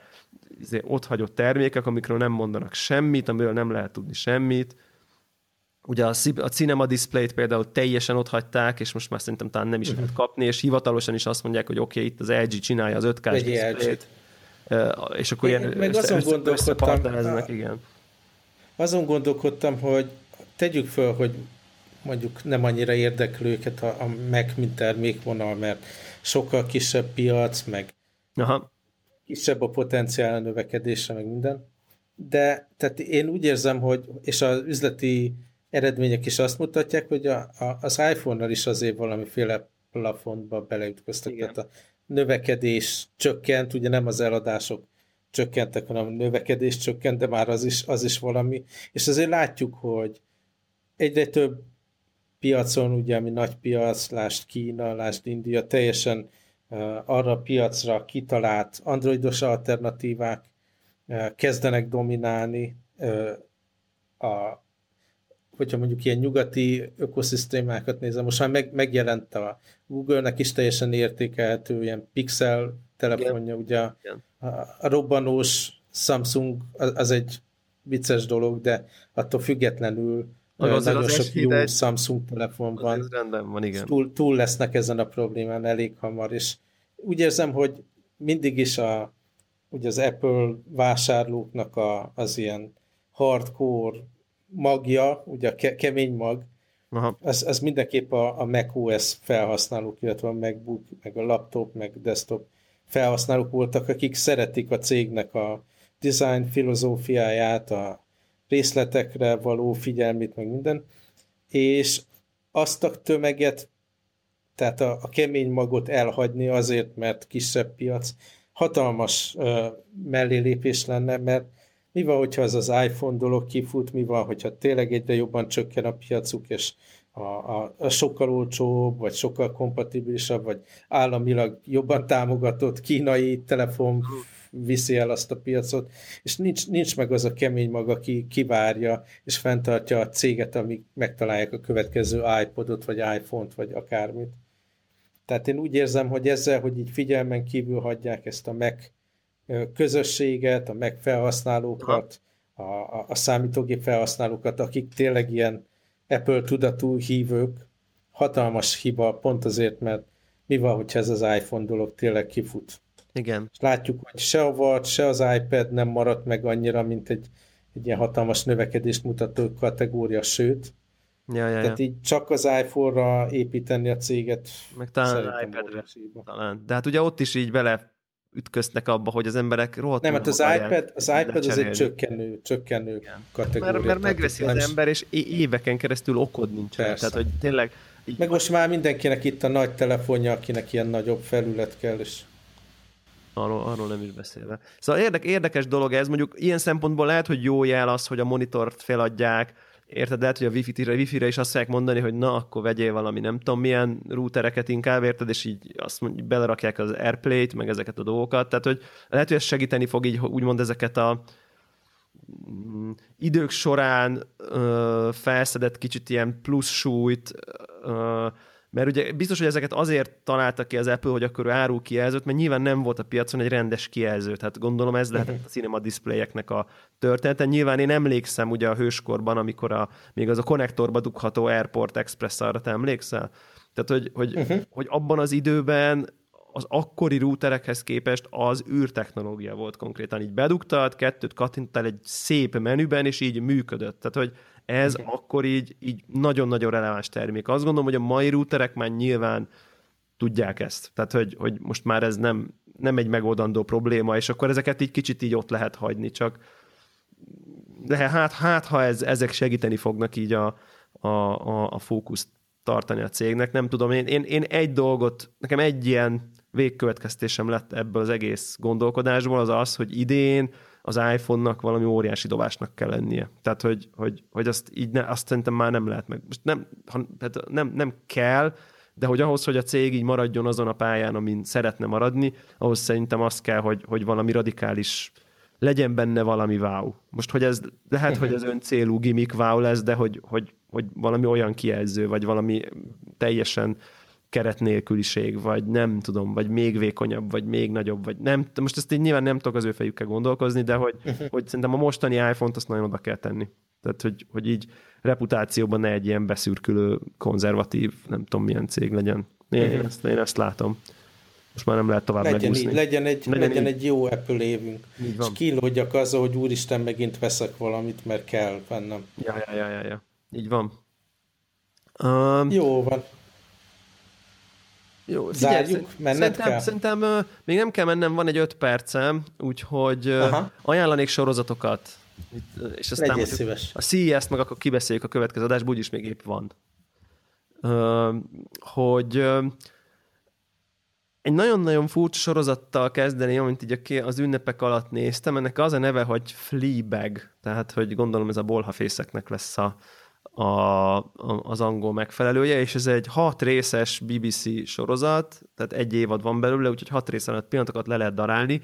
izé, ott hagyott termékek, amikről nem mondanak semmit, amiről nem lehet tudni semmit. Ugye a, a Cinema Display-t például teljesen ott hagyták, és most már szerintem talán nem is uh-huh. lehet kapni, és hivatalosan is azt mondják, hogy oké, okay, itt az LG csinálja az 5K-s displayt, és akkor én, ilyen meg össze, azon gondolkodtam, igen. Azon gondolkodtam, hogy tegyük föl, hogy mondjuk nem annyira érdeklő őket a, a Mac, mint termékvonal, mert sokkal kisebb piac, meg Aha. kisebb a potenciál a növekedésre, meg minden. De tehát én úgy érzem, hogy, és az üzleti eredmények is azt mutatják, hogy a, a, az iPhone-nal is azért valamiféle plafonba beleütköztek. Tehát a növekedés csökkent, ugye nem az eladások csökkentek, hanem a növekedés csökkent, de már az is, az is valami. És azért látjuk, hogy egyre több piacon, ugye, ami nagy piac, lásd Kína, lásd India, teljesen uh, arra a piacra kitalált androidos alternatívák uh, kezdenek dominálni uh, a, hogyha mondjuk ilyen nyugati ökoszisztémákat nézem, most már meg, megjelent a Google-nek is teljesen értékelhető ilyen Pixel telefonja, ugye a, a robbanós Samsung az, az egy vicces dolog, de attól függetlenül az nagyon az sok jó egy... Samsung telefon van. Ez rendben van, igen. Túl, túl lesznek ezen a problémán elég hamar, és úgy érzem, hogy mindig is a, ugye az Apple vásárlóknak a, az ilyen hardcore magja, ugye a ke- kemény mag, Aha. Az, az mindenképp a, a macOS felhasználók, illetve a MacBook, meg a laptop, meg desktop felhasználók voltak, akik szeretik a cégnek a design filozófiáját, a részletekre való figyelmét, meg minden, és azt a tömeget, tehát a, a kemény magot elhagyni azért, mert kisebb piac, hatalmas uh, mellélépés lenne, mert mi van, hogyha az az iPhone dolog kifut, mi van, hogyha tényleg egyre jobban csökken a piacuk, és a, a, a sokkal olcsóbb, vagy sokkal kompatibilisabb, vagy államilag jobban támogatott kínai telefon viszi el azt a piacot, és nincs, nincs meg az a kemény maga, aki kivárja, és fenntartja a céget, amíg megtalálják a következő iPodot, vagy iPhone-t, vagy akármit. Tehát én úgy érzem, hogy ezzel, hogy így figyelmen kívül hagyják ezt a Mac közösséget, a Mac felhasználókat, a, a, a számítógép felhasználókat, akik tényleg ilyen Apple tudatú hívők, hatalmas hiba, pont azért, mert mi van, hogyha ez az iPhone dolog tényleg kifut. Igen. És látjuk, hogy se a Watch, se az iPad nem maradt meg annyira, mint egy, egy ilyen hatalmas növekedést mutató kategória, sőt. Ja, ja, Tehát ja. így csak az iPhone-ra építeni a céget. Meg talán az iPad-re. Talán. De hát ugye ott is így bele ütköztek abba, hogy az emberek rohadtul Nem, hát az iPad, az iPad az egy csökkenő, csökkenő Igen. kategória. Mert, mert megveszi az ember, és éveken keresztül okod nincs. Persze. Tehát, hogy tényleg... Így Meg most már mindenkinek itt a nagy telefonja, akinek ilyen nagyobb felület kell, és Arról, arról nem is beszélve. Szóval érdek, érdekes dolog ez, mondjuk ilyen szempontból lehet, hogy jó jel az, hogy a monitort feladják, érted, lehet, hogy a Wi-Fi-re, Wi-Fi-re is azt fogják mondani, hogy na, akkor vegyél valami nem tudom milyen routereket inkább, érted, és így azt mondjuk, belerakják az Airplay-t, meg ezeket a dolgokat, tehát hogy lehet, hogy ez segíteni fog így úgymond ezeket a mm, idők során ö, felszedett kicsit ilyen plusz súlyt, ö, mert ugye biztos, hogy ezeket azért találta ki az Apple, hogy akkor árul kijelzőt, mert nyilván nem volt a piacon egy rendes kijelző. Tehát gondolom ez lehetett a cinema diszpléjeknek a története. Nyilván én emlékszem ugye a hőskorban, amikor a, még az a konnektorba dugható Airport Express arra te emlékszel? Tehát, hogy, hogy, uh-huh. hogy abban az időben az akkori routerekhez képest az űrtechnológia volt konkrétan. Így bedugtad, kettőt kattintottál egy szép menüben, és így működött. Tehát, hogy ez okay. akkor így, így nagyon-nagyon releváns termék. Azt gondolom, hogy a mai routerek már nyilván tudják ezt. Tehát, hogy, hogy most már ez nem, nem egy megoldandó probléma, és akkor ezeket így kicsit így ott lehet hagyni, csak de hát, hát ha ez, ezek segíteni fognak így a, a, a, a fókuszt tartani a cégnek, nem tudom, én, én, én egy dolgot, nekem egy ilyen végkövetkeztésem lett ebből az egész gondolkodásból, az az, hogy idén az iPhone-nak valami óriási dobásnak kell lennie. Tehát, hogy, hogy, hogy azt így ne, azt szerintem már nem lehet meg. Most nem, ha, tehát nem, nem kell, de hogy ahhoz, hogy a cég így maradjon azon a pályán, amin szeretne maradni, ahhoz szerintem az kell, hogy, hogy valami radikális legyen benne valami wow. Most, hogy ez lehet, hogy ez öncélú gimmick wow lesz, de hogy, hogy, hogy valami olyan kijelző, vagy valami teljesen keret nélküliség, vagy nem tudom, vagy még vékonyabb, vagy még nagyobb, vagy nem, most ezt így nyilván nem tudok az ő fejükkel gondolkozni, de hogy, hogy szerintem a mostani iPhone-t azt nagyon oda kell tenni. Tehát, hogy, hogy így reputációban ne egy ilyen beszürkülő, konzervatív, nem tudom milyen cég legyen. Én, én, ezt, én ezt látom. Most már nem lehet tovább legyen megúszni. Így, legyen egy, legyen, legyen egy jó Apple évünk. És kínlódjak azzal, hogy úristen, megint veszek valamit, mert kell vennem. Ja, ja, ja, ja, ja. Így van. Um, jó van. Jó, figyelj, Zárjuk, menned szerintem, kell? Szerintem uh, még nem kell mennem, van egy öt percem, úgyhogy uh, ajánlanék sorozatokat. Itt, és aztán Legyél szíves. a CES-t meg akkor kibeszéljük a következő adásból, úgyis még épp van. Uh, hogy uh, egy nagyon-nagyon furcsa sorozattal kezdeni, amit így az ünnepek alatt néztem. Ennek az a neve, hogy Fleabag, tehát hogy gondolom ez a bolhafészeknek lesz a, a, a, az angol megfelelője, és ez egy hat részes BBC sorozat, tehát egy évad van belőle, úgyhogy hat rész alatt pillanatokat le lehet darálni,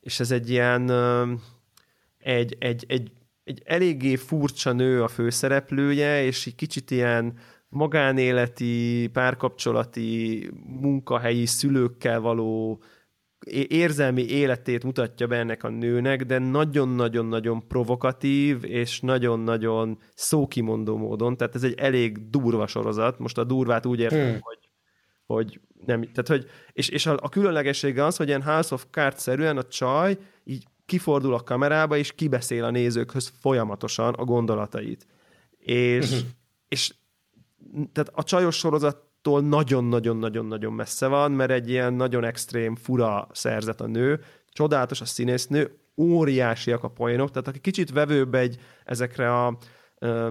és ez egy ilyen egy, egy, egy, egy eléggé furcsa nő a főszereplője, és egy kicsit ilyen magánéleti, párkapcsolati, munkahelyi szülőkkel való érzelmi életét mutatja be ennek a nőnek, de nagyon-nagyon-nagyon provokatív, és nagyon-nagyon szókimondó módon, tehát ez egy elég durva sorozat. Most a durvát úgy értem, hmm. hogy, hogy nem, tehát hogy, és, és a, a különlegessége az, hogy ilyen House of Cards-szerűen a csaj így kifordul a kamerába, és kibeszél a nézőkhöz folyamatosan a gondolatait. És, hmm. és tehát a csajos sorozattól nagyon-nagyon-nagyon-nagyon messze van, mert egy ilyen nagyon extrém, fura szerzet a nő, csodálatos a színésznő, óriásiak a poénok, tehát aki kicsit vevőbb egy ezekre a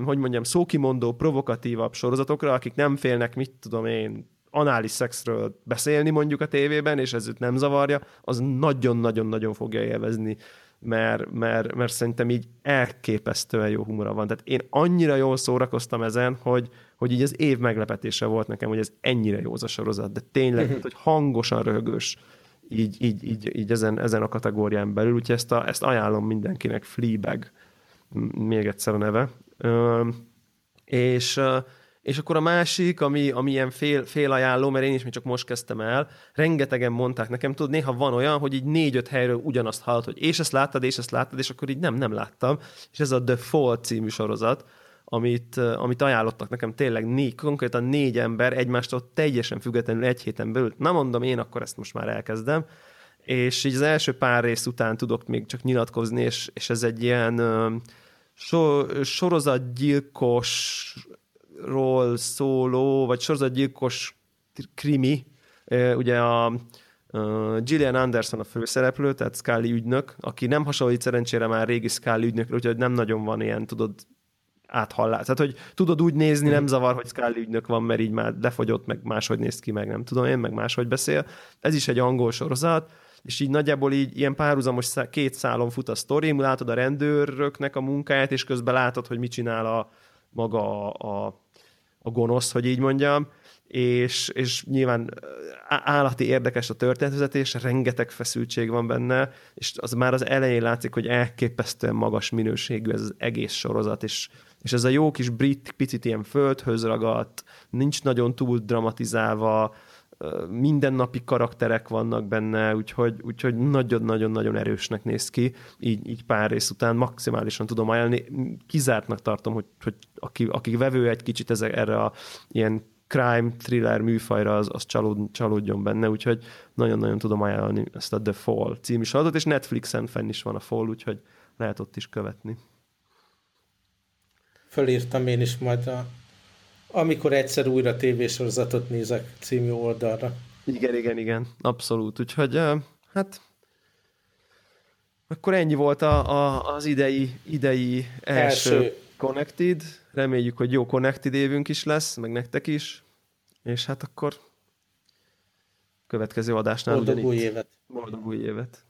hogy mondjam, szókimondó, provokatívabb sorozatokra, akik nem félnek, mit tudom én, anális szexről beszélni mondjuk a tévében, és ez őt nem zavarja, az nagyon-nagyon-nagyon fogja élvezni mert, mert, mert szerintem így elképesztően jó humora van. Tehát én annyira jól szórakoztam ezen, hogy, hogy így az év meglepetése volt nekem, hogy ez ennyire jó az a sorozat, de tényleg, mhm. hogy hangosan röhögős így, így, így, így ezen, ezen a kategórián belül, úgyhogy ezt, a, ezt ajánlom mindenkinek, Fleabag, még egyszer a neve. Ö, és és akkor a másik, ami, ami ilyen fél, fél ajánló, mert én is még csak most kezdtem el, rengetegen mondták nekem, tudod, néha van olyan, hogy így négy-öt helyről ugyanazt hallod, hogy és ezt láttad, és ezt láttad, és akkor így nem, nem láttam. És ez a The Fall című sorozat, amit, amit ajánlottak nekem tényleg négy, konkrétan négy ember egymástól teljesen függetlenül egy héten belül. Na mondom, én akkor ezt most már elkezdem. És így az első pár rész után tudok még csak nyilatkozni, és, és ez egy ilyen so, sorozatgyilkos ról szóló, vagy sorozatgyilkos krimi, ugye a Gillian Anderson a főszereplő, tehát Scully ügynök, aki nem hasonlít szerencsére már régi Scully ügynökre, úgyhogy nem nagyon van ilyen, tudod, áthallás. Tehát, hogy tudod úgy nézni, nem zavar, hogy Scully ügynök van, mert így már lefogyott, meg máshogy néz ki, meg nem tudom én, meg máshogy beszél. Ez is egy angol sorozat, és így nagyjából így ilyen párhuzamos két szálon fut a sztori, látod a rendőröknek a munkáját, és közben látod, hogy mit csinál a maga a, a a gonosz, hogy így mondjam, és, és nyilván állati érdekes a történetvezetés, rengeteg feszültség van benne, és az már az elején látszik, hogy elképesztően magas minőségű ez az egész sorozat, és, és ez a jó kis brit, picit ilyen földhöz ragadt, nincs nagyon túl dramatizálva, mindennapi karakterek vannak benne, úgyhogy, úgyhogy nagyon-nagyon-nagyon erősnek néz ki, így, így pár rész után maximálisan tudom ajánlani. Kizártnak tartom, hogy, hogy aki, aki vevő egy kicsit ezek, erre a ilyen crime, thriller műfajra, az, az csalód, csalódjon benne, úgyhogy nagyon-nagyon tudom ajánlani ezt a The Fall című sorozatot, és Netflixen fenn is van a Fall, úgyhogy lehet ott is követni. Fölírtam én is majd a amikor egyszer újra tévésorozatot nézek című oldalra. Igen, igen, igen, abszolút. Úgyhogy hát akkor ennyi volt a, a, az idei, idei első, első Connected. Reméljük, hogy jó Connected évünk is lesz, meg nektek is. És hát akkor következő adásnál Boldog új évet! Boldog új évet!